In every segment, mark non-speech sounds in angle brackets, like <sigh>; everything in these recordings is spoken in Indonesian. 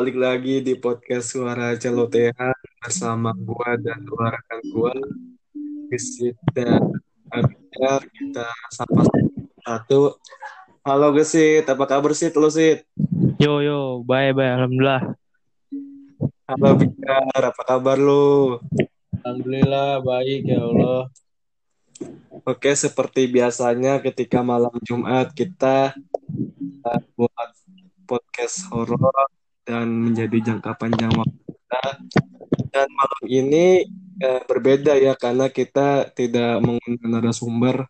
balik lagi di podcast Suara Celotehan bersama gua dan dua rekan gua. Gesit dan Abidar kita sapa satu. Halo Gesit. Apa kabar sih lo Sit? Yo yo, bye bye, alhamdulillah. halo Abidar apa kabar lu? Alhamdulillah. Baik ya Allah. Oke seperti biasanya ketika malam Jumat kita uh, buat podcast horor dan menjadi jangka panjang waktu kita dan malam ini uh, berbeda ya karena kita tidak menggunakan narasumber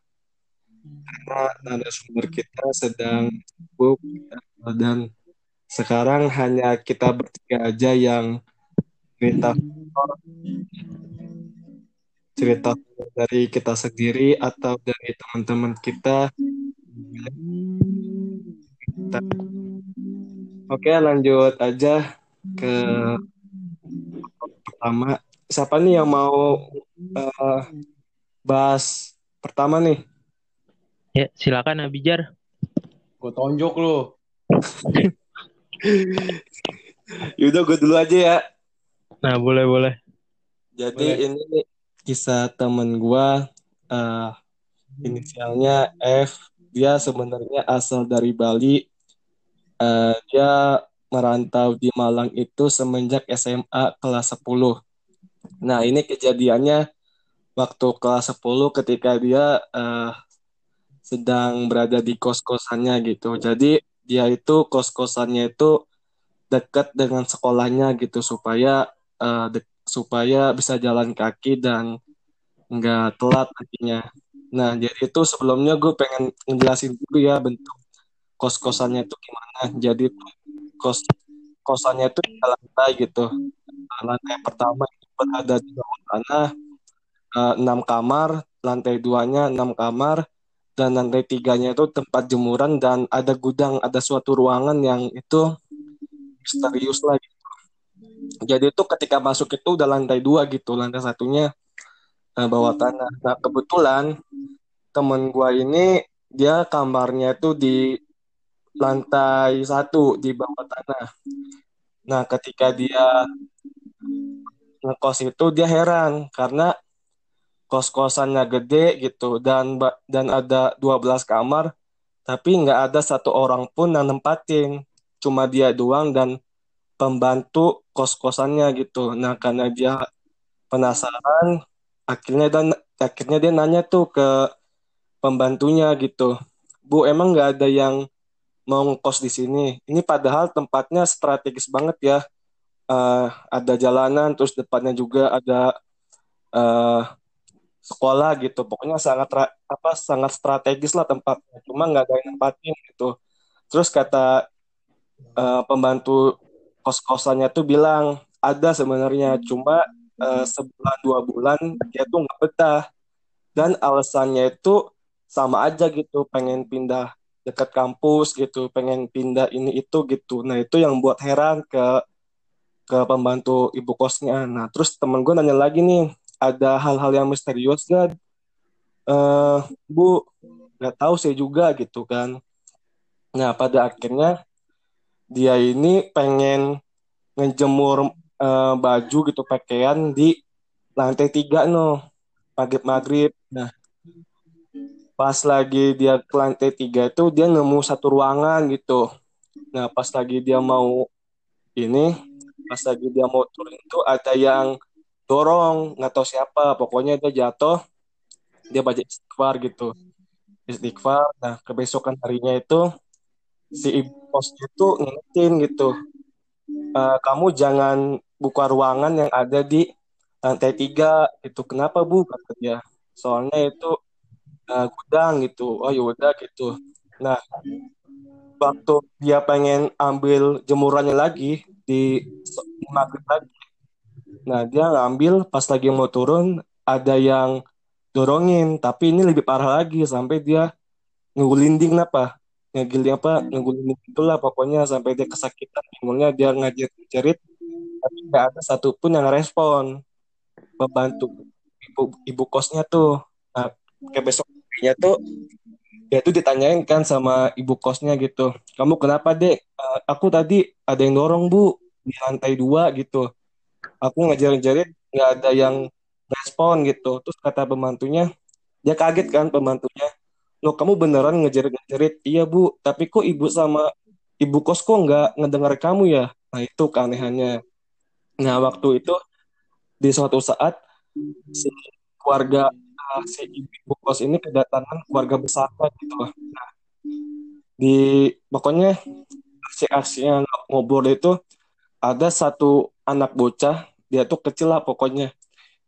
karena narasumber kita sedang sibuk dan sekarang hanya kita bertiga aja yang cerita cerita dari kita sendiri atau dari teman-teman kita. kita. Oke, lanjut aja ke pertama. Siapa nih yang mau uh, bahas pertama nih? Ya, silakan Abijar. Gue tonjok lu. <laughs> Yaudah gue dulu aja ya. Nah, boleh boleh. Jadi Boleh. ini kisah temen gua uh, inisialnya F. Dia sebenarnya asal dari Bali. Uh, dia merantau di Malang itu semenjak SMA kelas 10. Nah, ini kejadiannya waktu kelas 10 ketika dia uh, sedang berada di kos-kosannya gitu. Jadi dia itu kos-kosannya itu dekat dengan sekolahnya gitu supaya uh, dek- supaya bisa jalan kaki dan nggak telat nantinya. Nah, jadi itu sebelumnya gue pengen ngejelasin dulu ya bentuk kos-kosannya itu gimana. Jadi kos kosannya itu di lantai gitu. Lantai pertama itu berada di bawah tanah, eh, enam kamar, lantai duanya enam kamar, dan lantai tiganya itu tempat jemuran dan ada gudang, ada suatu ruangan yang itu misterius lah gitu. Jadi itu ketika masuk itu udah lantai dua gitu, lantai satunya eh, bawah tanah. Nah kebetulan temen gua ini dia kamarnya itu di lantai satu di bawah tanah. Nah ketika dia ngekos itu dia heran karena kos-kosannya gede gitu dan dan ada 12 kamar tapi nggak ada satu orang pun yang nempatin. Cuma dia doang dan pembantu kos-kosannya gitu. Nah karena dia penasaran akhirnya dan akhirnya dia nanya tuh ke pembantunya gitu. Bu emang nggak ada yang mau ngekos di sini. Ini padahal tempatnya strategis banget ya. Eh, ada jalanan terus depannya juga ada eh, sekolah gitu. Pokoknya sangat apa sangat strategis lah tempatnya. Cuma nggak ada yang nempatin gitu. Terus kata eh, pembantu kos-kosannya tuh bilang ada sebenarnya cuma eh, sebulan dua bulan dia tuh nggak betah. Dan alasannya itu sama aja gitu pengen pindah dekat kampus gitu pengen pindah ini itu gitu. Nah itu yang buat heran ke ke pembantu ibu kosnya. Nah terus temen gue nanya lagi nih ada hal-hal yang misterius gak eh bu nggak tahu saya juga gitu kan. Nah pada akhirnya dia ini pengen ngejemur eh, baju gitu pakaian di lantai tiga no maghrib maghrib nah pas lagi dia ke lantai tiga itu dia nemu satu ruangan gitu. Nah pas lagi dia mau ini pas lagi dia mau turun itu ada yang dorong nggak tahu siapa. Pokoknya dia jatuh dia baca istighfar gitu. Istighfar. Nah kebesokan harinya itu si ibu kosnya itu ngingetin gitu "Eh, kamu jangan buka ruangan yang ada di lantai tiga itu kenapa bu? kata dia. Soalnya itu eh, gudang gitu. Oh yaudah gitu. Nah waktu dia pengen ambil jemurannya lagi di maghrib lagi. Nah dia ngambil pas lagi mau turun ada yang dorongin. Tapi ini lebih parah lagi. Sampai dia ngegulinding apa? Ngegilin apa? Ngegulinding itulah pokoknya. Sampai dia kesakitan. Bingungnya dia ngajar cerit. Tapi nggak ada satupun yang respon. Membantu ibu ibu kosnya tuh. Nah, kayak besok harinya tuh dia tuh ditanyain kan sama ibu kosnya gitu. Kamu kenapa dek? Eh, aku tadi ada yang dorong bu di lantai dua gitu. Aku ngejar-ngejarin nggak ada yang respon gitu. Terus kata pembantunya dia kaget kan pembantunya. Lo kamu beneran ngejar-ngejarin iya bu tapi kok ibu sama ibu kos kok nggak ngedengar kamu ya? Nah itu keanehannya. Nah waktu itu di suatu saat si keluarga uh, si ibu kos ini kedatangan keluarga besar gitu lah. Nah, di pokoknya aksi-aksi yang ngobrol itu ada satu anak bocah dia tuh kecil lah pokoknya.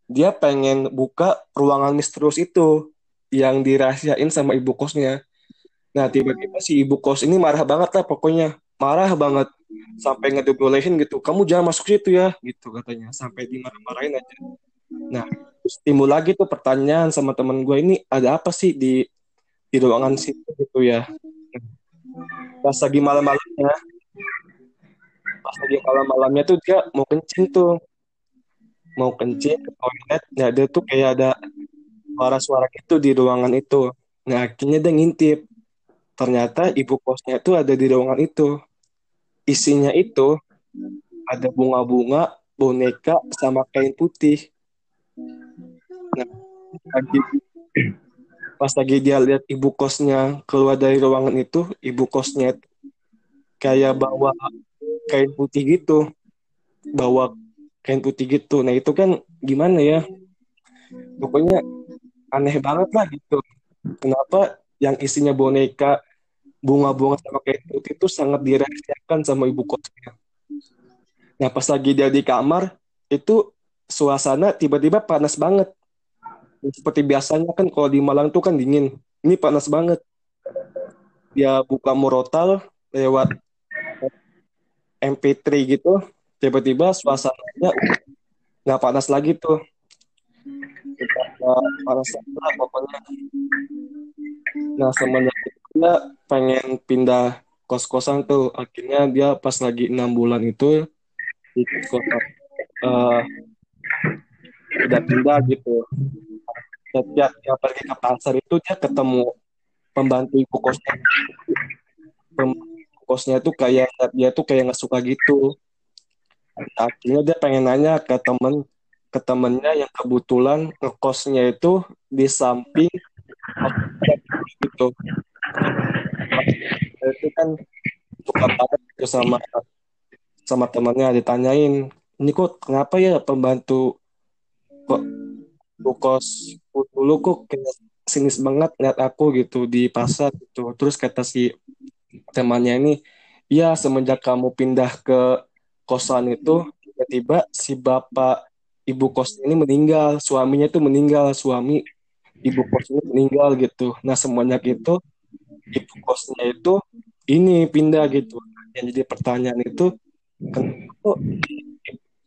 Dia pengen buka ruangan misterius itu yang dirahasiain sama ibu kosnya. Nah tiba-tiba si ibu kos ini marah banget lah pokoknya. Marah banget. Sampai ngedebolehin gitu. Kamu jangan masuk situ ya gitu katanya. Sampai dimarah-marahin aja. Nah timbul lagi tuh pertanyaan sama teman gue ini ada apa sih di di ruangan situ gitu ya. Pas lagi malam-malamnya pas lagi malam-malamnya tuh dia mau kencing tuh. Mau kencing ke toilet ya ada tuh kayak ada suara-suara gitu di ruangan itu. Nah akhirnya dia ngintip. Ternyata ibu kosnya itu ada di ruangan itu. Isinya itu ada bunga-bunga boneka sama kain putih nah lagi pas lagi dia lihat ibu kosnya keluar dari ruangan itu ibu kosnya kayak bawa kain putih gitu. Bawa kain putih gitu. Nah itu kan gimana ya? Pokoknya aneh banget lah gitu. Kenapa yang isinya boneka bunga-bunga sama kain putih itu sangat dirahasiakan sama ibu kosnya? Nah pas lagi dia di kamar itu suasana tiba-tiba panas banget. Seperti biasanya kan kalau di Malang tuh kan dingin. Ini panas banget. Dia buka murotal lewat MP3 gitu tiba-tiba suasananya nggak panas lagi tuh. Panas lah pokoknya. Nah semenjak dia pengen pindah kos-kosan tuh akhirnya dia pas lagi enam bulan itu di kota uh, udah pindah gitu. Setiap dia pergi ke pasar itu dia ketemu pembantu ibu kosnya. Pembantu kosnya tuh kayak dia tuh kayak nggak suka gitu. Akhirnya dia pengen nanya ke temen ke temennya yang kebetulan ngekosnya itu di samping gitu. Itu kan suka banget itu sama sama temannya ditanyain ini kok kenapa ya pembantu kok kos dulu kok kayak sinis banget lihat aku gitu di pasar gitu. Terus kata si temannya ini ya semenjak kamu pindah ke kosan itu tiba-tiba si bapak ibu kos ini meninggal suaminya itu meninggal suami ibu kos ini meninggal gitu. Nah semenjak itu ibu kosnya itu ini pindah gitu. Yang jadi pertanyaan itu kenapa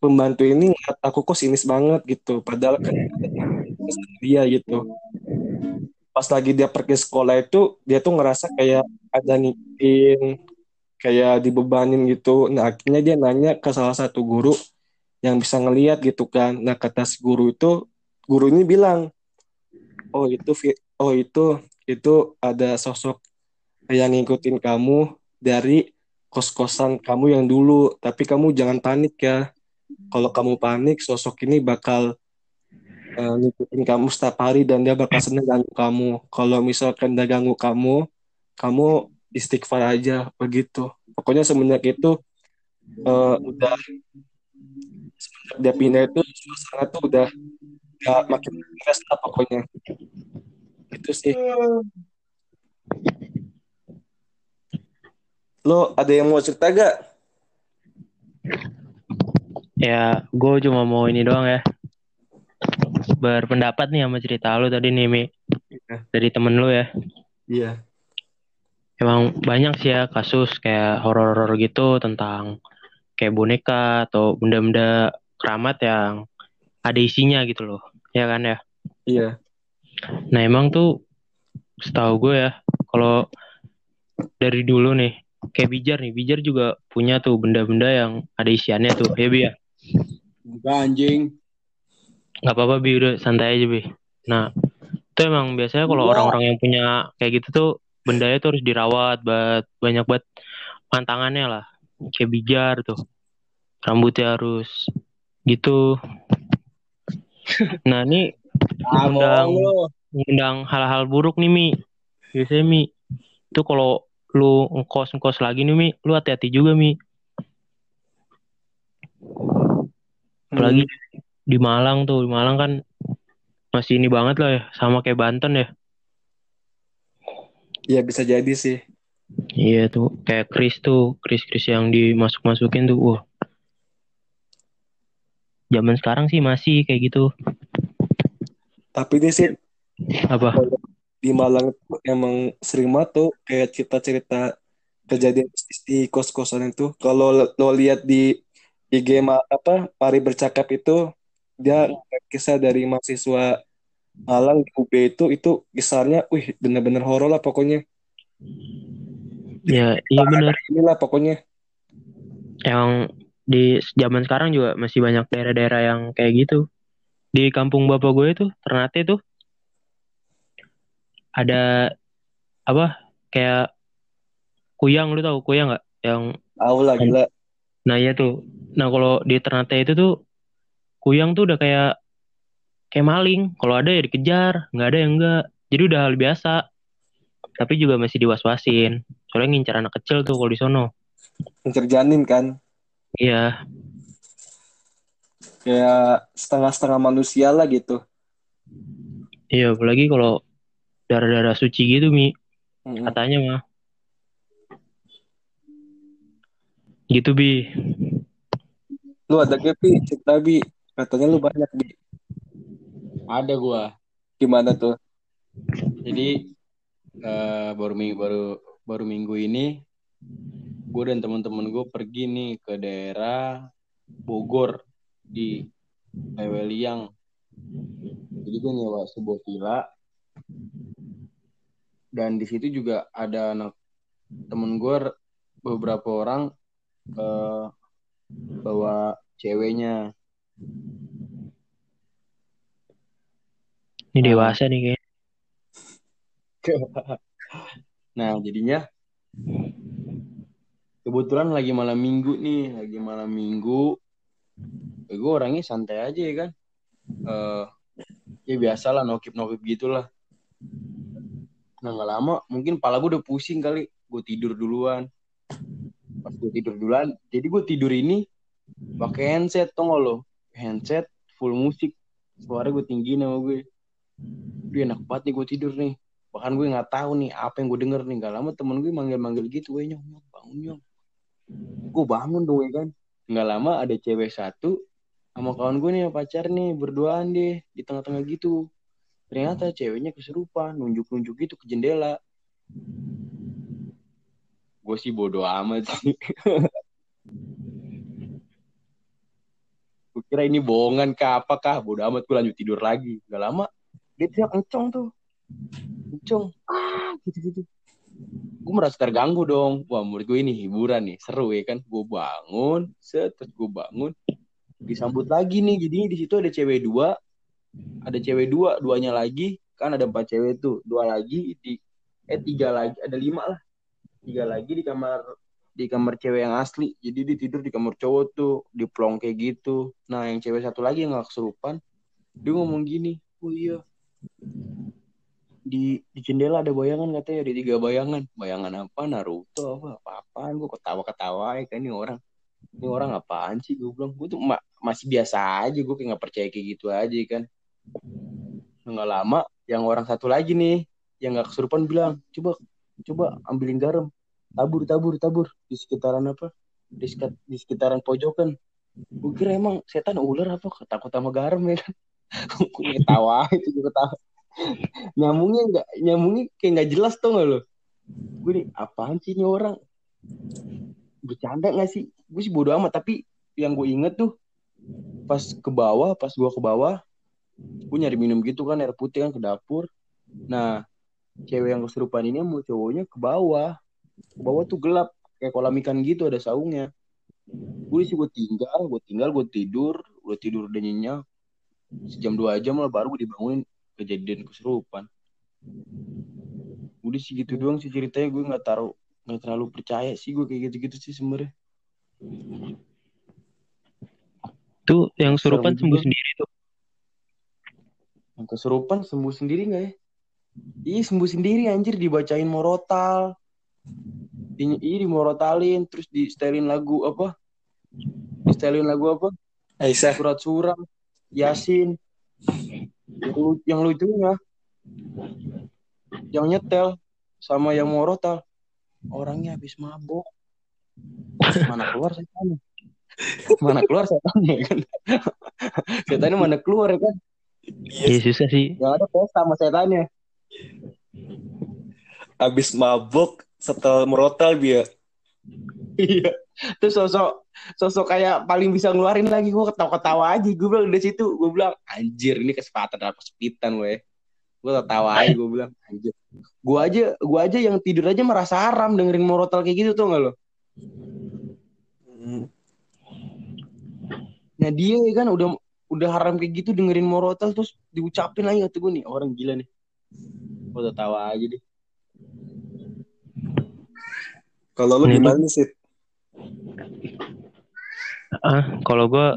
pembantu ini ngeliat aku kok sinis banget gitu. Padahal kan dia gitu. Pas lagi dia pergi sekolah itu dia tuh ngerasa kayak ada ngikutin kayak dibebanin gitu. Nah akhirnya dia nanya ke salah satu guru yang bisa ngeliat gitu kan. Nah kata si guru itu guru ini bilang oh itu oh itu itu ada sosok yang ngikutin kamu dari kos-kosan kamu yang dulu. Tapi kamu jangan panik ya kalau kamu panik sosok ini bakal uh, ngikutin kamu setiap hari dan dia bakal seneng ganggu kamu. Kalau misalkan dia ganggu kamu, kamu istighfar aja begitu. Pokoknya semenjak itu uh, udah semenjak dia pindah itu suasana tuh udah gak makin keras lah pokoknya. Itu sih. Lo ada yang mau cerita gak? Ya, gue cuma mau ini doang ya. Berpendapat nih sama cerita lu tadi nih Mi. Iya. dari temen lu ya. Iya. emang banyak sih ya kasus kayak horor-horor gitu tentang kayak boneka atau benda-benda keramat yang ada isinya gitu loh. Ya kan ya? Iya. nah emang tuh setahu gue ya kalau dari dulu nih kayak bijar nih. Bijar juga punya tuh benda-benda yang ada isiannya tuh. Ya bi ya Enggak anjing. nggak apa-apa bi. Udah santai aja bi. Nah itu emang biasanya kalau orang-orang yang punya kayak gitu tuh bendanya tuh harus dirawat buat banyak buat pantangannya lah. Kayak bijar tuh. Rambutnya harus gitu. Nah ini Undang. mengundang hal-hal buruk nih Mi. Biasanya Mi itu kalau lu ngkos ngkos lagi nih Mi lu hati-hati juga Mi apalagi di Malang tuh di Malang kan masih ini banget lah ya sama kayak Banten ya. Ya bisa jadi sih. iya tuh kayak Chris tuh Chris Chris yang dimasuk masukin tuh wah zaman sekarang sih masih kayak gitu. Tapi ini sih apa? di Malang tuh emang sering banget tuh kayak cerita-cerita kejadian di kos-kosan itu. Kalau lo lihat di IG ma- apa Mari Bercakap itu dia kisah dari mahasiswa Malang di UB itu itu kisahnya, wih bener-bener horor lah pokoknya. ya iya bener Inilah pokoknya. yang di zaman sekarang juga masih banyak daerah-daerah yang kayak gitu. Di kampung bapak gue tuh, Ternate tuh ada apa kayak kuyang lu tahu kuyang nggak? Yang Tahu lah gila. Nah iya tuh. Nah kalau di Ternate itu tuh kuyang tuh udah kayak kayak maling. Kalau ada ya dikejar, nggak ada ya enggak. Jadi udah hal biasa. Tapi juga masih diwaswasin. Soalnya ngincar anak kecil tuh kalau di sono. Ngincer janin kan. Iya, Kayak setengah-setengah manusia lah gitu. iya apalagi kalau darah-darah suci gitu Mi. Katanya mah gitu bi Lu ada gak, Pi? Cerita, Bi. Katanya lu banyak, Bi. Ada gua. Gimana tuh? Jadi eh, baru minggu baru baru minggu ini gue dan teman-teman gue pergi nih ke daerah Bogor di Leweliang. Jadi gue nyewa sebuah villa dan di situ juga ada anak temen gue beberapa orang eh, bawa ceweknya. ini Ah. dewasa nih kayak <laughs> Nah, jadinya kebetulan lagi malam minggu nih, lagi malam minggu. Ya, gue orangnya santai aja ya kan. Eh ya biasa lah, nokip-nokip gitulah. Nah, nggak lama, mungkin pala gue udah pusing kali. Gue tidur duluan. Pas gue tidur duluan, jadi gue tidur ini pakai handset, gak lo? Handset, full musik. Suara gue tinggiin sama gue. Duh, enak banget nih gue tidur nih. Bahkan gue nggak tahu nih apa yang gue denger nih. Gak lama temen gue manggil-manggil gitu gue nyong nyong bangun nyong. Gue bangun dong ya kan? Nggak lama ada cewek satu sama kawan gue nih pacar nih berduaan deh di tengah-tengah gitu. Ternyata ceweknya keserupan nunjuk-nunjuk gitu ke jendela gue sih bodoh amat sih. Gue kira ini bohongan kah apakah? Bodoh amat gue lanjut tidur lagi. Gak lama. Dia teriak encong tuh. Encong ah gitu-gitu gue merasa terganggu dong. Wah menurut gue ini hiburan nih. Seru ya kan? Gue bangun set terus gue bangun. Disambut lagi nih. Jadi di situ ada cewek dua. Ada cewek dua duanya lagi. Kan ada empat cewek tuh. Dua lagi di eh tiga lagi. Ada lima lah tiga lagi di kamar di kamar cewek yang asli. Jadi dia tidur di kamar cowok tuh di plong kayak gitu. Nah yang cewek satu lagi yang gak kesurupan dia ngomong gini oh iya. Di di jendela ada bayangan katanya ada tiga bayangan. Bayangan apa? Naruto apa? Apa apaan? Gue ketawa ketawa ya kan ini orang. Ini orang apaan sih? Gue bilang gue tuh ma- masih biasa aja gue kayak nggak percaya kayak gitu aja kan. Nggak lama yang orang satu lagi nih yang nggak kesurupan bilang coba coba ambilin garam tabur tabur tabur. Di sekitaran apa? Di, sekat- di sekitaran pojokan. Gue kira emang setan ular apa? Takut sama garam ya kan? <laughs> Gue ketawa <laughs> itu gue ketawa. Nyamungnya nggak nyamungnya kayak nggak jelas tuh nggak lo? Gue nih apaan sih ini orang? Bercanda nggak sih? Gue sih bodo amat tapi yang gue inget tuh pas ke bawah pas gue ke bawah gue nyari minum gitu kan air putih kan ke dapur. Nah cewek yang kesurupan ini mau cowoknya ke bawah ke bawah tuh gelap kayak kolam ikan gitu ada saungnya gue sih gue tinggal gue tinggal gue tidur gue tidur udah nyenyak sejam dua jam lah baru gue dibangunin kejadian kesurupan udah sih gitu doang sih ceritanya gue nggak taruh nggak terlalu percaya sih gue kayak gitu-gitu sih sebenarnya Tuh yang surupan Serem sembuh sendiri tuh. Yang kesurupan sembuh sendiri nggak ya? Iya sembuh sendiri anjir dibacain morotal. Di, iya dimorotalin terus di setelin lagu apa? Di setelin lagu apa? Aisyah. Surat-surat, Yasin. Yang, lu- yang lucunya yang nyetel sama yang morotal orangnya habis mabok. Mana keluar setannya? Mana keluar setannya kan? setannya mana keluar ya kan? Iya susah sih. Yang ada pesta sama setannya. Abis mabuk setel merotal dia. Iya. Terus sosok sosok kayak paling bisa ngeluarin lagi gue ketawa-ketawa aja. Gue bilang di situ gue bilang anjir ini kesempatan dalam kesepitan gue gue ketawa aja gue bilang anjir. Gue aja gue aja yang tidur aja merasa haram dengerin morotal kayak gitu tuh nggak lo? Nah dia kan udah udah haram kayak gitu dengerin morotal terus diucapin lagi kata gue nih orang gila nih. Gue ketawa aja deh Kalau lu Ini gimana sih? Ah, kalau gue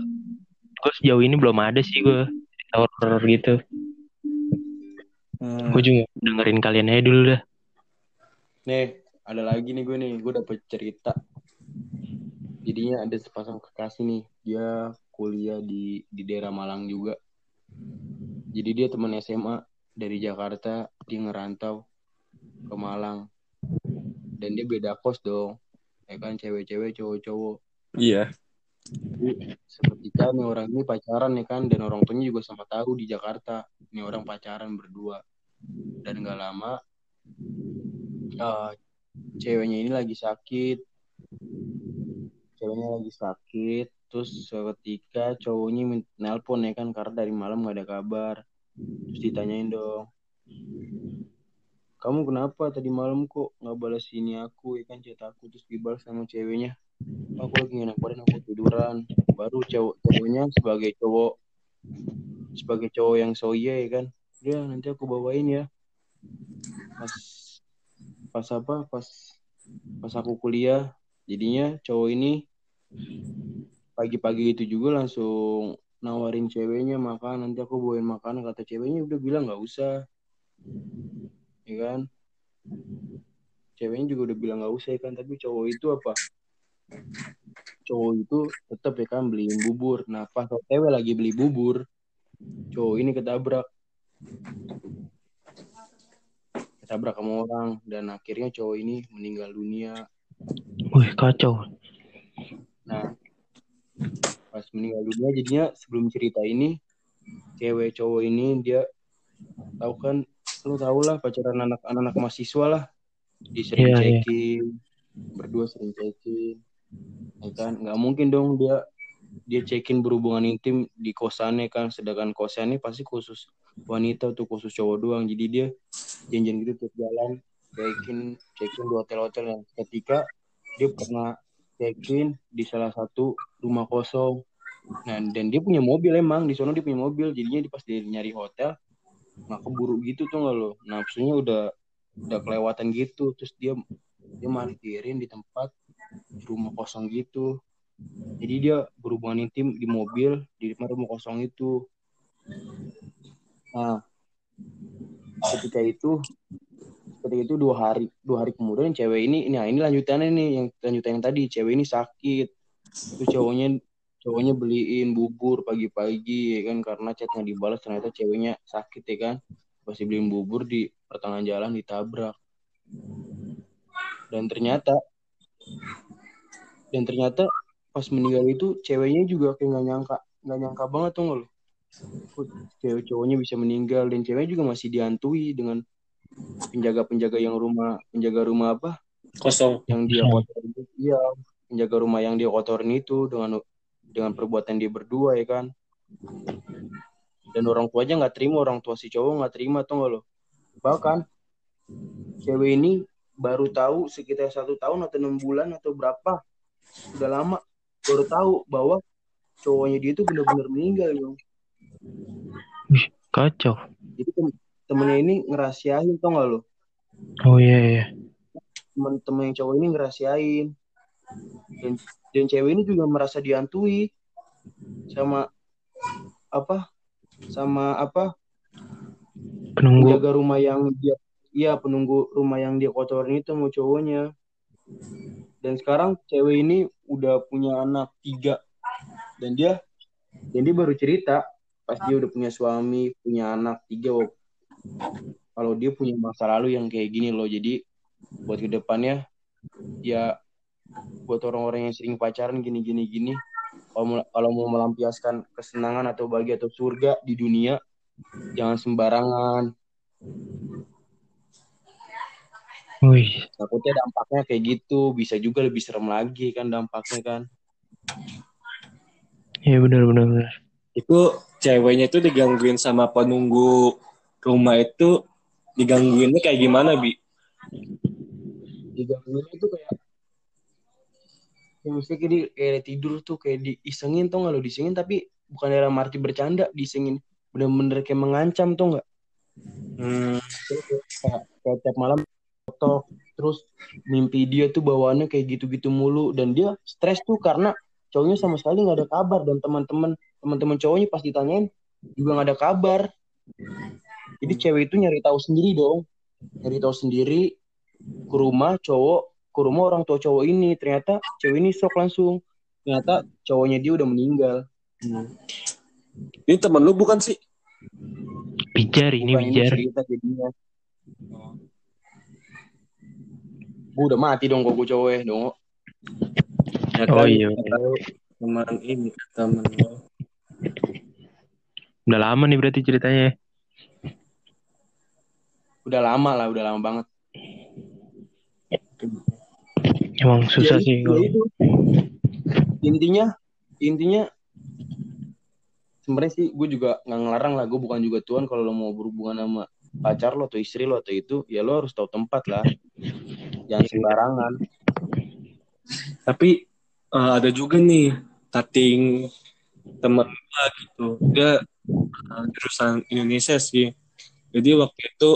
gue sejauh ini belum ada sih gue horror gitu. Hmm. Gue juga dengerin kalian aja dulu dah. nih ada lagi nih gue nih gue dapet cerita jadinya ada sepasang kekasih nih dia kuliah di di daerah Malang juga jadi dia teman SMA dari Jakarta dia ngerantau ke Malang dan dia beda kos dong. Ya kan cewek-cewek cowok-cowok. Iya. seketika nih orang ini pacaran ya kan. Dan orang tuanya juga sama tahu di Jakarta. Ini orang pacaran berdua. Dan nggak lama eh, ceweknya ini lagi sakit. Ceweknya lagi sakit. Terus seketika cowoknya nelpon ya kan. Karena dari malam nggak ada kabar. Terus ditanyain dong kamu kenapa tadi malam kok nggak balas ini aku? Ya kan chat aku terus dibalas sama ceweknya. Aku lagi nggak namparin aku tiduran. Baru cowok cowoknya sebagai cowok sebagai cowok yang so iya ya kan? Dia nanti aku bawain ya. Pas pas apa? Pas pas aku kuliah. Jadinya cowok ini pagi-pagi itu juga langsung nawarin ceweknya makan. Nanti aku bawain makan. Kata ceweknya udah bilang nggak usah ya kan? Ceweknya juga udah bilang nggak usah ya kan tapi cowok itu apa? Cowok itu tetap ya kan beliin bubur. Nah pas cewek lagi beli bubur cowok ini ketabrak. Ketabrak sama orang dan akhirnya cowok ini meninggal dunia. Wih kacau. Nah, pas meninggal dunia jadinya sebelum cerita ini cewek cowok ini dia tahu kan lu tau lah pacaran anak anak mahasiswa lah di sering Iya, iya. checking berdua sering checking ya kan nggak mungkin dong dia dia cekin berhubungan intim di kosannya kan sedangkan kosannya pasti khusus wanita tuh khusus cowok doang jadi dia janjian gitu tiap jalan cekin cekin di hotel-hotel yang ketika dia pernah check-in di salah satu rumah kosong. Nah, dan dia punya mobil emang di sana dia punya mobil. Jadinya dia pas dia nyari hotel nggak keburu gitu tuh nggak lo. Nafsunya udah udah kelewatan gitu. Terus dia dia markirin di tempat rumah kosong gitu. Jadi dia berhubungan intim di mobil di depan rumah kosong itu. Nah, ketika itu ketika itu dua hari dua hari kemudian cewek ini nah ini lanjutannya nih yang lanjutan yang tadi cewek ini sakit terus cowoknya cowoknya beliin bubur pagi-pagi ya kan? Karena chatnya dibalas ternyata ceweknya sakit ya kan? Pasti beliin bubur di pertengahan jalan ditabrak. Dan ternyata dan ternyata pas meninggal itu ceweknya juga kayak nggak nyangka nggak nyangka banget tuh lo cewek cowoknya bisa meninggal dan ceweknya juga masih dihantui dengan penjaga-penjaga yang rumah penjaga rumah apa? Kosong. yang dia itu iya penjaga rumah yang dia kotorin itu dengan dengan perbuatan dia berdua ya kan? Dan orang tuanya nggak terima orang tua si cowok nggak terima tuh nggak lo? Bahkan cewek ini baru tahu sekitar satu tahun atau enam bulan atau berapa udah lama baru tahu bahwa cowoknya dia itu benar-benar meninggal yo Kacau. jadi tem temennya ini ngerahasiain tau nggak lo? Oh iya iya. temen-temen yang cowok ini ngerahasiain dan dan cewek ini juga merasa dihantui sama apa sama apa Penunggu. penjaga rumah yang dia iya penunggu rumah yang dia kotorin itu mau cowoknya dan sekarang cewek ini udah punya anak tiga dan dia dan dia baru cerita pas dia udah punya suami punya anak tiga Wak. kalau dia punya masa lalu yang kayak gini loh jadi buat ke depannya ya buat orang-orang yang sering pacaran gini gini gini. Kalau mau, kalau mau melampiaskan kesenangan atau bahagia atau surga di dunia jangan sembarangan. Wih, takutnya dampaknya kayak gitu. Bisa juga lebih serem lagi kan dampaknya kan. Ya benar benar benar. Itu ceweknya itu digangguin sama penunggu rumah itu digangguinnya kayak gimana, Bi? digangguin itu kayak ya maksudnya kayak, di, kayak tidur tuh kayak diisengin tuh nggak lo? Disengin tapi bukan dalam arti bercanda disengin bener-bener kayak mengancam tuh nggak? Hmm, kayak, kayak tiap malam foto terus mimpi dia tuh bawaannya kayak gitu-gitu mulu. Dan dia stres tuh karena cowoknya sama sekali nggak ada kabar. Dan teman-teman teman-teman cowoknya pas ditanyain juga nggak ada kabar. Jadi cewek itu nyari tahu sendiri dong. Nyari tahu sendiri ke rumah cowok ke rumah orang tua cowok ini ternyata cewek ini shock langsung ternyata cowoknya dia udah meninggal Ini temen lu bukan sih? Bijar ini Bukan bijar. cerita jadinya Gua udah mati dong kok gue cowoknya dong Ya Oh kan, iya. teman ini temen lu. Udah lama nih berarti ceritanya. udah lama lah udah lama banget Emang susah Ya, sih ya kalau itu. intinya intinya sebenarnya sih gue juga nggak ngelarang lah gue bukan juga tuan kalau lo mau berhubungan sama pacar lo atau istri lo atau itu ya lo harus tahu tempat lah jangan sembarangan Tapi eh, ada juga nih cutting teman gua gitu. Dia eh, jurusan Indonesia sih. Jadi waktu itu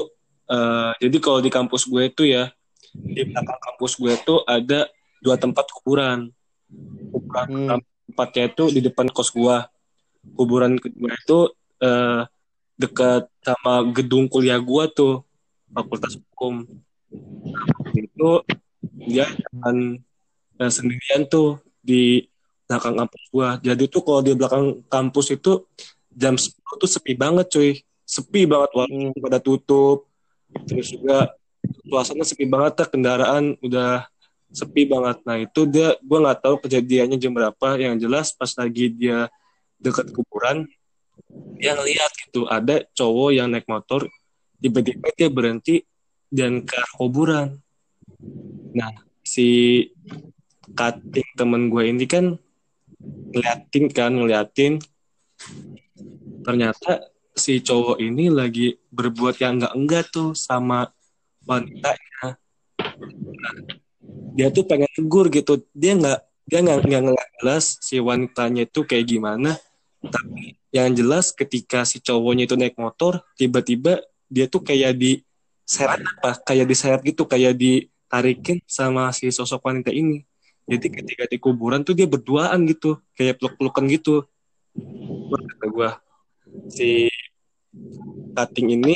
eh, jadi kalau di kampus gue itu ya di belakang kampus gue itu ada dua tempat kuburan. Kuburan Hmm. tempatnya itu di depan kos gua. Kuburan kedua itu eh, dekat sama gedung kuliah gua tuh Fakultas Hukum. Nah, itu dia jalan eh, sendirian tuh di belakang kampus gua. Jadi tuh kalau di belakang kampus itu jam 10 tuh sepi banget cuy. Sepi banget walaupun Hmm. pada tutup. Terus juga suasana sepi banget kendaraan udah sepi banget. Nah itu dia gua nggak tahu kejadiannya jam berapa. Yang jelas pas lagi dia dekat kuburan dia ngeliat gitu ada cowok yang naik motor tiba-tiba dia berhenti dan ke kuburan. Nah si cutting temen gue ini kan ngeliatin kan ngeliatin ternyata si cowok ini lagi berbuat yang enggak enggak tuh sama wanitanya Nah, dia tuh pengen tegur gitu. Dia nggak dia nggak nggak jelas si wanitanya itu kayak gimana. Tapi yang jelas ketika si cowoknya itu naik motor tiba-tiba dia tuh kayak di seret apa kayak diseret gitu kayak ditarikin sama si sosok wanita ini. Jadi ketika di kuburan tuh dia berduaan gitu kayak peluk-pelukan gitu. Kata gua si cutting ini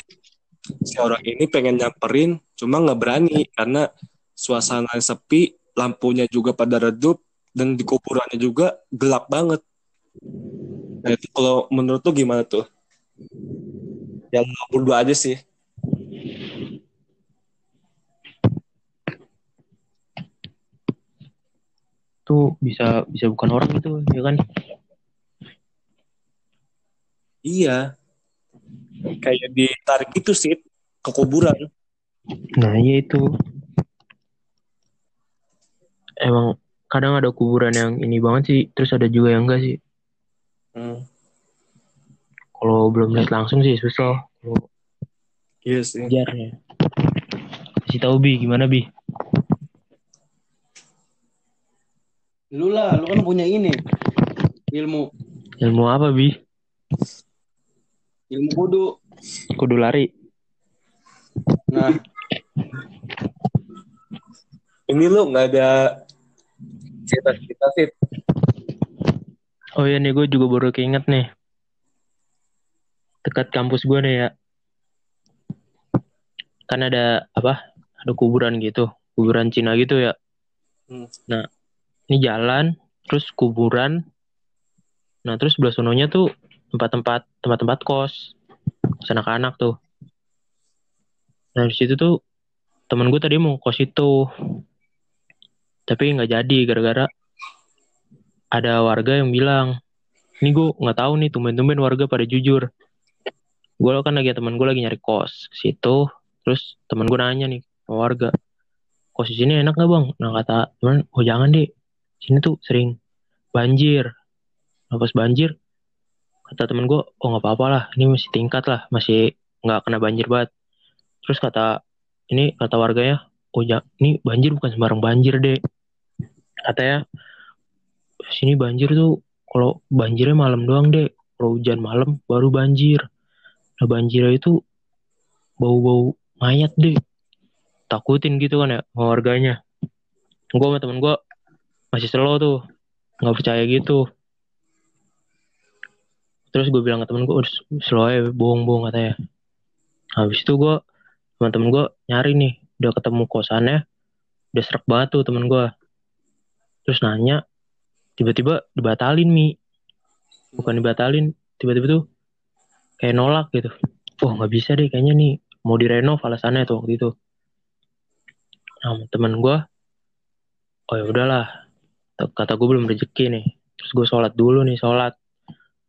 si orang ini pengen nyamperin cuma nggak berani karena suasana sepi lampunya juga pada redup dan di kuburannya juga gelap banget. Nah itu kalau menurut tuh gimana tuh? Yang berdua aja sih. Tuh bisa bisa bukan orang gitu ya kan? Iya kayak ditarik itu sih ke kuburan. Nah iya itu. Emang kadang ada kuburan yang ini banget sih terus ada juga yang enggak sih. Hmm, kalau belum lihat langsung sih susah. Kalau iya sih. Kejarnya kasih tahu bi gimana bi? Lu lah lu kan punya ini ilmu. Ilmu apa bi ilmu kudu kudu lari nah ini lu nggak ada cerita-cerita sih Oh iya nih gue juga baru keinget nih. Dekat kampus gue nih ya. Kan ada apa? Ada kuburan gitu. Kuburan Cina gitu ya. Hmm. Nah, ini jalan, terus kuburan. Nah, terus sebelah sononya tuh tempat-tempat tempat-tempat kos. Kos anak-anak tuh. Nah, di situ tuh temen gue tadi mau kos itu. Tapi nggak jadi gara-gara ada warga yang bilang, ini gue nggak tahu nih tumben-tumben warga pada jujur. Gue kan lagi temen gue lagi nyari kos ke situ, terus temen gue nanya nih ke warga, kos di sini enak nggak bang? Nah kata temen, oh jangan deh, sini tuh sering banjir. Nah, banjir, kata temen gue, oh nggak apa-apa lah, ini masih tingkat lah, masih nggak kena banjir banget. Terus kata ini kata warganya, oh ya, ini banjir bukan sembarang banjir deh. Katanya sini banjir tuh kalau banjirnya malam doang deh. Kalau hujan malam baru banjir. Nah banjirnya itu bau-bau mayat deh. Takutin gitu kan ya warganya. Gue sama temen gue masih slow tuh. nggak percaya gitu. Terus gue bilang ke temen gue, slow aja, bohong-bohong katanya. Habis itu gue sama temen gue nyari nih. Udah ketemu kosannya. Udah serak banget tuh temen gue. Terus nanya, tiba-tiba dibatalin mi bukan dibatalin tiba-tiba tuh kayak nolak gitu oh nggak bisa deh kayaknya nih mau direnov alasannya tuh waktu itu nah teman gue oh ya udahlah kata gue belum rezeki nih terus gue sholat dulu nih sholat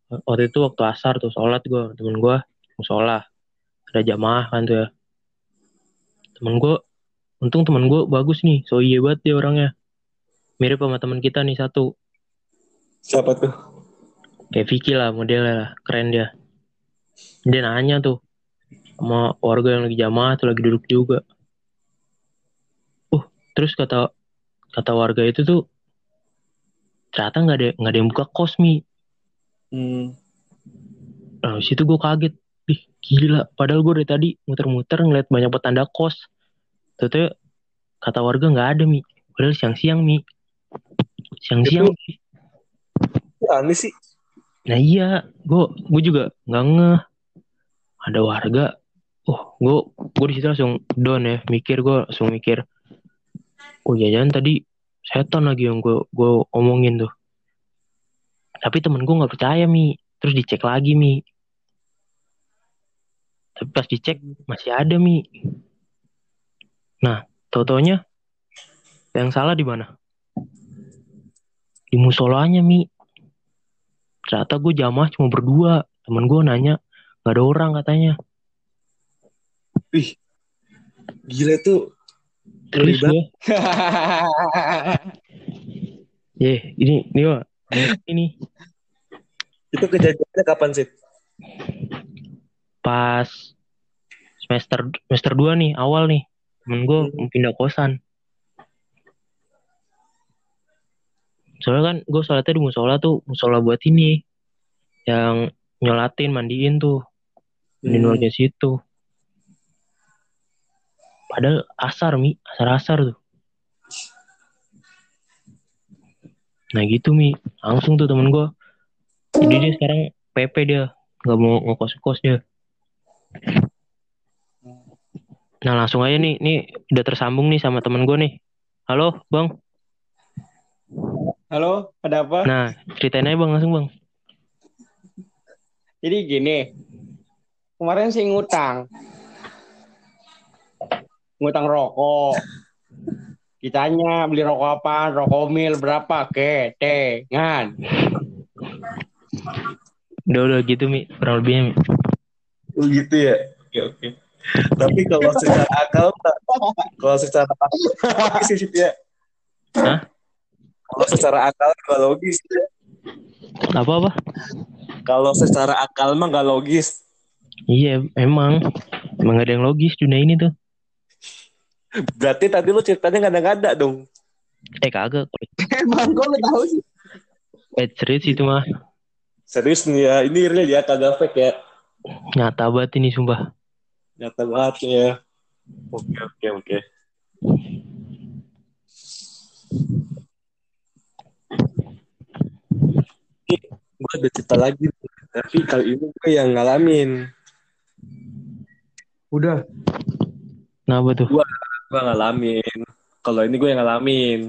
waktu itu waktu asar tuh sholat gue temen gue mau sholat. Ada jamaah kan tuh ya. Temen gue untung temen gue bagus nih so iya banget dia orangnya. Mirip sama teman kita nih satu. Siapa tuh? kayak Vicky lah modelnya lah keren dia. Dia nanya tuh sama warga yang lagi jamaah tuh lagi duduk juga. Uh terus kata kata warga itu tuh ternyata nggak ada nggak ada yang buka kos mi Hmm. nah situ gue kaget ih gila padahal gue dari tadi muter-muter ngeliat banyak petanda kos Ternyata kata warga nggak ada mi padahal siang-siang mi siang-siang Mi. Aneh sih. Nah iya, gue gue juga nggak ngeh. Ada warga, oh gue gue di situ langsung down ya, mikir gue langsung mikir, oh jajan tadi setan lagi yang gue gue omongin tuh. Tapi temen gue nggak percaya mi, terus dicek lagi mi. Tapi pas dicek masih ada mi. Nah, tau-taunya yang salah di mana? Di musolanya mi ternyata gue jamaah cuma berdua temen gue nanya nggak ada orang katanya Wih. Gila tuh. terus <laughs> ya ini ini Wak. Ini. Itu kejadiannya kapan sih? pas semester semester 2 nih awal nih. Temen gue mau pindah kosan. Soalnya kan gue sholatnya di musola tuh musola buat ini yang nyolatin mandiin tuh. Di Hmm. luarnya situ. Padahal asar mi. Asar asar tuh nah gitu mi. Langsung tuh temen gue jadi dia sekarang PP dia. Nggak mau ngekos kos dia. Nah langsung aja nih. Nih udah tersambung nih sama temen gue nih. Halo bang. Halo, ada apa? nah ceritain aja bang. Langsung bang. Jadi gini, kemarin sih ngutang. Ngutang rokok. Ditanya beli rokok apa? Rokok mil berapa? Ketengan. udah udah gitu mi kurang lebihnya mi Oh gitu ya. Oke oke. Tapi kalau secara akal kalau secara akal sih ya. Hah? Kalau secara akal nggak logis. apa apa Kalau secara akal mah nggak logis. iya emang emang gak ada yang logis dunia ini tuh Berarti tadi lu ceritanya ngada-ngada dong. eh kagak Emang kok lu tahu sih? eh serius itu mah Serius nih ya, ini real ya kagak fake ya. nyata banget ini sumpah Nyata banget ya. Oke oke oke. gue ada cerita lagi tapi kali ini gue yang ngalamin Udah. Kenapa tuh? Gue ngalamin. Kalau ini gue yang ngalamin.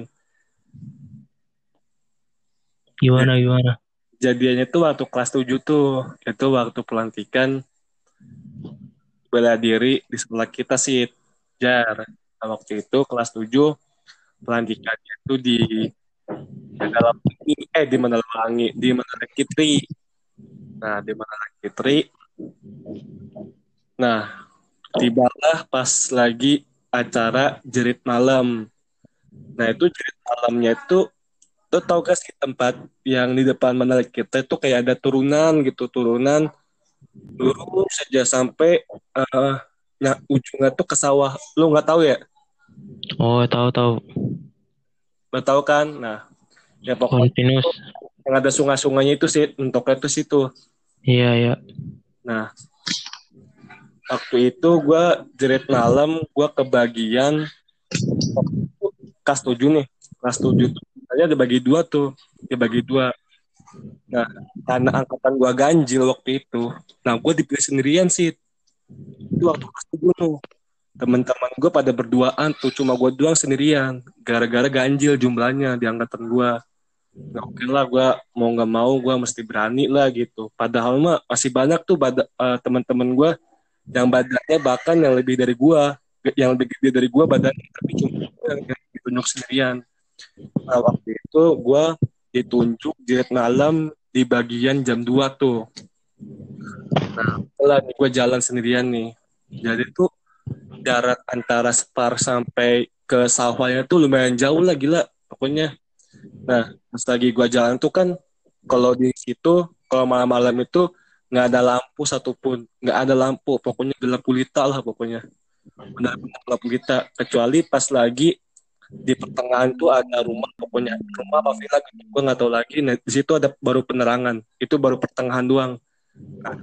Gimana gimana? jadiannya tuh waktu kelas 7 tuh itu waktu pelantikan bela diri di sebelah kita sih jar. Nah, waktu itu kelas 7 pelantikannya tuh di dalam eh di Menelangi di Menara Kitri. Nah di Menara Kitri. Nah tibalah pas lagi acara jerit malam nah itu jerit malamnya itu Lo tau gak sih tempat yang di depan Menara kita itu kayak ada turunan gitu, turunan lurus saja sampai eh nah ujungnya tuh ke sawah. Lo nggak tahu ya? Oh tahu tahu. Nggak tahu kan? Nah, ya pokoknya Kontinus. yang ada sungai-sungainya itu sih, mentoknya tuh situ. Iya iya. Nah, waktu itu gue jerit malam, gue kebagian kelas 7 nih, kelas 7 tuh Tadi ada bagi dua tuh, dibagi dua. Nah, karena angkatan gue ganjil waktu itu, nah gue dipilih sendirian sih. Itu waktu kelas 7 tuh. Teman-teman gue pada berduaan tuh, cuma gue doang sendirian. Gara-gara ganjil jumlahnya di angkatan gue. Nah, oke lah, gue mau nggak mau gue mesti berani lah gitu. Padahal mah masih banyak tuh bada, eh, teman-teman gue yang badannya bahkan yang lebih dari gue, yang lebih gede dari gue badannya, tapi cuma gua yang, ditunjuk sendirian. Nah, waktu itu gue ditunjuk jerit malam di bagian jam 2 tuh. Nah, setelah gue jalan sendirian nih. Jadi tuh jarak antara Spar sampai ke sawahnya tuh lumayan jauh lah gila pokoknya. Nah, pas lagi gue jalan tuh kan kalau di situ kalau malam-malam itu nggak ada lampu satupun, nggak ada lampu, pokoknya gelap gulita lah pokoknya. Benar-benar gelap gulita kecuali pas lagi di pertengahan tuh ada rumah. Pokoknya rumah apa villa gitu. Gue nggak tahu lagi. Nah di situ ada baru penerangan. Itu baru pertengahan doang. Nah,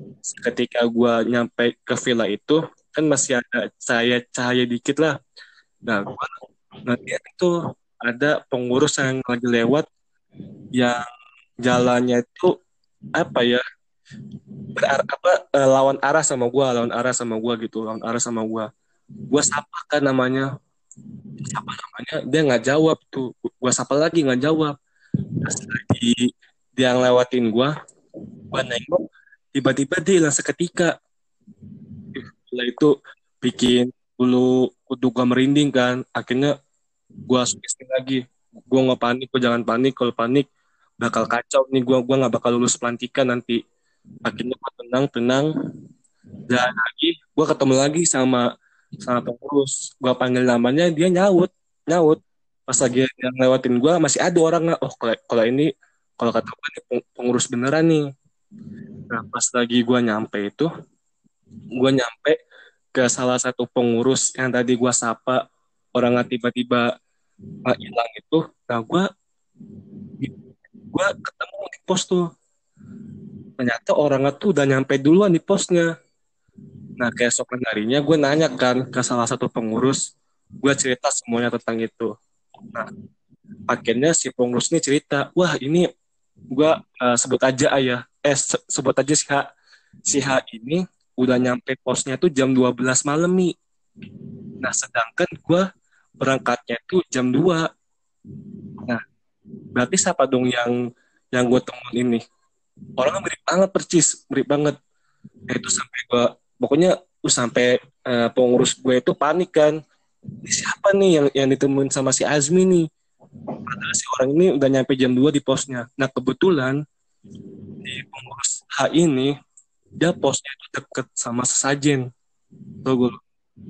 ketika gue nyampe ke villa itu kan masih ada cahaya cahaya dikit lah. Nah gue nanti itu ada pengurus yang lagi lewat yang jalannya itu apa ya berar apa eh, lawan arah sama gue lawan arah sama gue gitu lawan arah sama gue gue sapa kan namanya. Siapa namanya? Dia nggak jawab tuh. Gua sapa lagi nggak jawab. Pas lagi dia ngelewatin gua gua nengok tiba-tiba dia hilang seketika. Setelah itu bikin dulu kudu gua merinding kan. Akhirnya gua sugesti lagi. Gua nggak panik gua jangan panik. Kalau panik bakal kacau nih gua. Gua nggak bakal lulus pelantikan nanti akhirnya gua tenang tenang. Dan lagi gua ketemu lagi sama sama pengurus. Gue panggil namanya dia nyaut nyaut. Pas lagi yang lewatin gue masih ada orang oh kalau ini kalau kata gue pengurus beneran nih. Nah pas lagi gue nyampe itu gue nyampe ke salah satu pengurus yang tadi gue sapa. Orangnya tiba-tiba hilang itu. Nah gue gue ketemu di pos tuh ternyata orangnya tuh udah nyampe duluan di posnya Nah, keesokan harinya gue nanya kan ke salah satu pengurus, gue cerita semuanya tentang itu. Nah, akhirnya si pengurus ini cerita, wah ini gue uh, sebut aja ayah, eh se- sebut aja si H. Si H ini udah nyampe posnya tuh jam 12 malam nih. Nah, sedangkan gue berangkatnya tuh jam 2. Nah, berarti siapa dong yang yang gue temuin ini? Orangnya mirip banget percis, mirip banget. Nah, itu sampai gue pokoknya sampai uh, pengurus gue itu panik kan. Ini siapa nih yang yang ditemuin sama si Azmi nih? Padahal si orang ini udah nyampe jam 2 di posnya. Nah kebetulan di pengurus H ini dia posnya itu deket sama sesajen tuh gue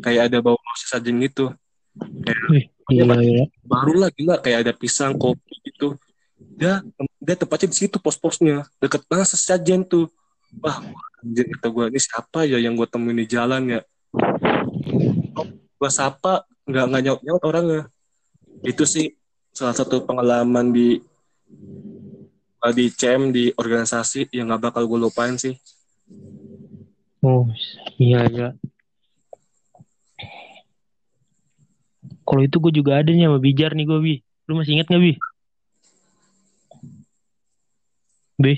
kayak ada bau bau sesajen gitu. Kayak gila ya. baru lah gila. Kayak ada pisang kopi gitu dia dia tempatnya di situ pos-posnya deket banget sesajen tuh wah anjir kata gue ini siapa ya yang gue temuin di jalan ya gue sapa nggak nggak nyaut nyaut orangnya itu sih salah satu pengalaman di di CM di organisasi yang nggak bakal gue lupain sih Oh, iya iya. Kalau itu gue juga ada nih sama Bijar nih gue, Bi. Lu masih inget gak, Bi? Bi?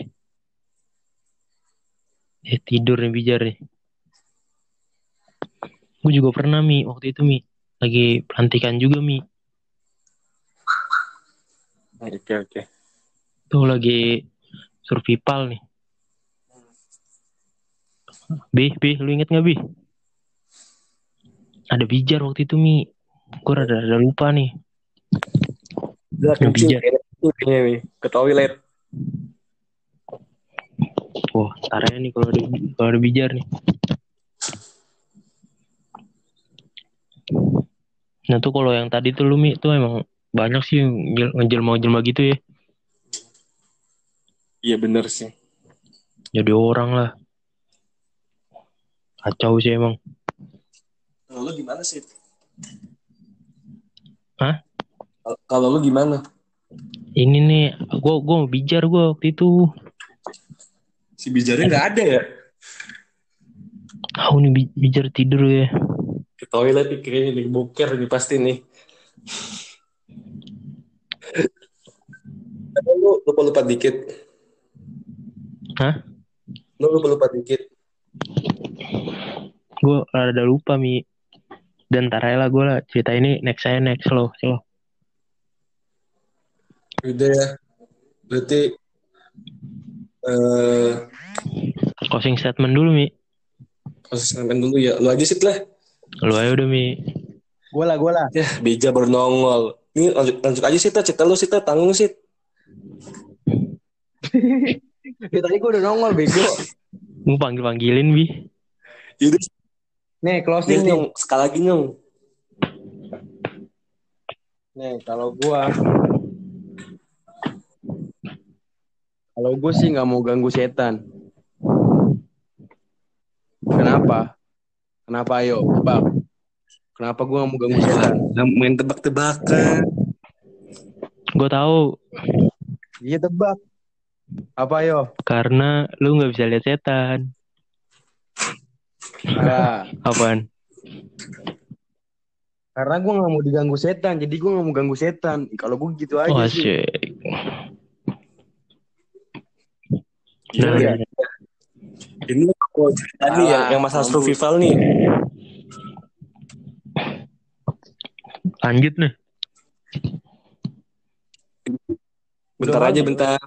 Eh tidur nih bijar nih. Gue juga pernah Mi waktu itu Mi. Lagi pelantikan juga Mi. Oke oke. Tuh lagi survival nih. Bi, Bi, lu inget gak Bi? Ada bijar waktu itu Mi. Gue rada-rada lupa nih. Udah kencing. bijak. Kayaknya nih ke toilet. Wah, taranya nih kalau ada kalau ada bijar nih. Nah tuh kalau yang tadi tuh lu Mi tuh emang banyak sih ngejelma-jelma gitu ya. Iya bener sih. Jadi orang lah. Kacau sih emang. Kalau lu gimana sih? Hah? Kalau- Kalau lu gimana? Ini nih, gua gua mau bijar gua waktu itu. Si bijarnya nggak ada ya? Tahu nih bi- bijar tidur ya. Ke toilet nih kayaknya nih boker nih pasti nih. Lu lupa lupa dikit. Hah? Lu lupa lupa dikit. Gua rada lupa mi. Dan ntar aja lah gue lah cerita ini next saya next lo. Slow. Udah ya. Berarti eh Closing statement dulu mi. proses sampean dulu ya. Lu aja sih lah. Lu aja udah mi. Gue lah, gue lah. Ya, bija baru nongol. Ini lanjut, lanjut aja sih, cerita lu sih, tanggung sih. <laughs> Ya, tadi gue udah nongol, bego. Gue panggil panggilin bi. Yaudah, Nih, nih, closing nih. nyong, sekali lagi nyong. Nih, kalau gua kalau gue sih nggak mau ganggu setan. Kenapa? Kenapa ayo tebak? Kenapa gua nggak mau ganggu setan? Main tebak-tebakan. Gue tahu Iya tebak. Apa ayo? karena lu nggak bisa lihat setan. Nah, Apaan? karena gua nggak mau diganggu setan, jadi gua nggak mau ganggu setan. Kalau gua gitu aja Oh, sih. asyik. Iya, Nah. Ini aku cerita nih yang, yang masalah survival nih. lanjut nih. Bentar Udah aja, bentar.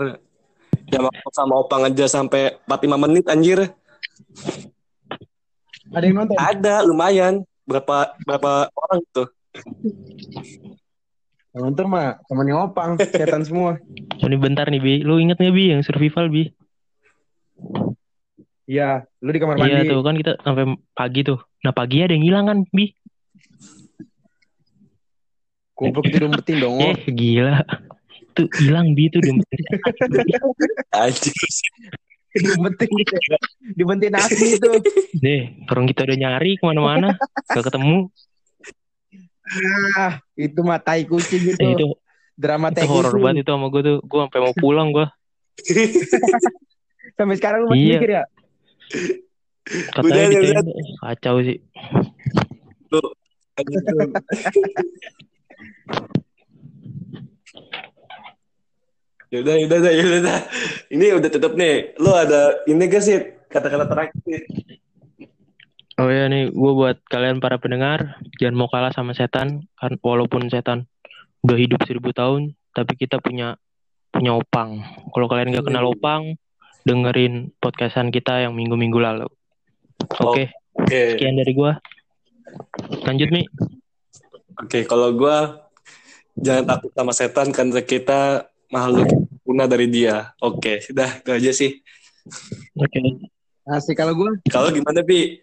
Ya mau sama Opang aja sampai 45 menit anjir. Ada yang nonton? Ada, lumayan. Berapa berapa orang tuh? Yang nonton mah temannya opang, <laughs> setan semua. Ini bentar nih bi. Lu inget nggak bi yang survival bi? Iya, lu di kamar Iya mandi. tuh kan kita sampai pagi tuh. Nah pagi ada yang hilang kan bi? Goblok itu dompetin dong. <laughs> Eh gila. Tuh hilang bi tuh dompet. Anjir. Dibentin Dibentin asli itu. Deh, orang kita udah nyari ke mana-mana, gak ketemu. Ah, itu mah tai kucing gitu. Eh, itu Drama itu tai horor kucing. banget itu sama gue tuh. Gue sampai mau pulang gue. <laughs> Sampai sekarang lu masih Iya. mikir ya? Katanya Udah, gitu udah. kacau sih. <laughs> Yaudah, yaudah, yaudah, yaudah, yaudah. Ini udah tutup nih. Lu ada ini gak sih kata-kata terakhir? Oh ya nih, gue buat kalian para pendengar, jangan mau kalah sama setan. Kan walaupun setan udah hidup seribu tahun, tapi kita punya punya opang. Kalau kalian gak kenal opang, dengerin podcastan kita yang minggu-minggu lalu. Oke, Oke. sekian dari gue. Lanjut nih. Oke, kalau gua jangan takut sama setan karena kita makhluk punah dari dia. Oke, sudah itu aja sih. Oke. Asik kalau gue Kalau gimana, Pi?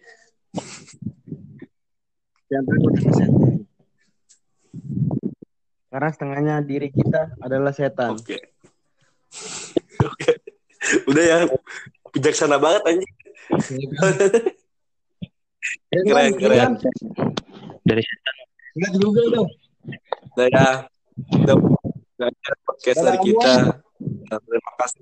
yang takut sama setan. Karena setengahnya diri kita adalah setan. Oke. <laughs> Oke. Udah ya, bijaksana banget anjing. Keren, keren. Dari Ingat juga dong. Udah ya. Udah udah podcast dari kita. Terima kasih.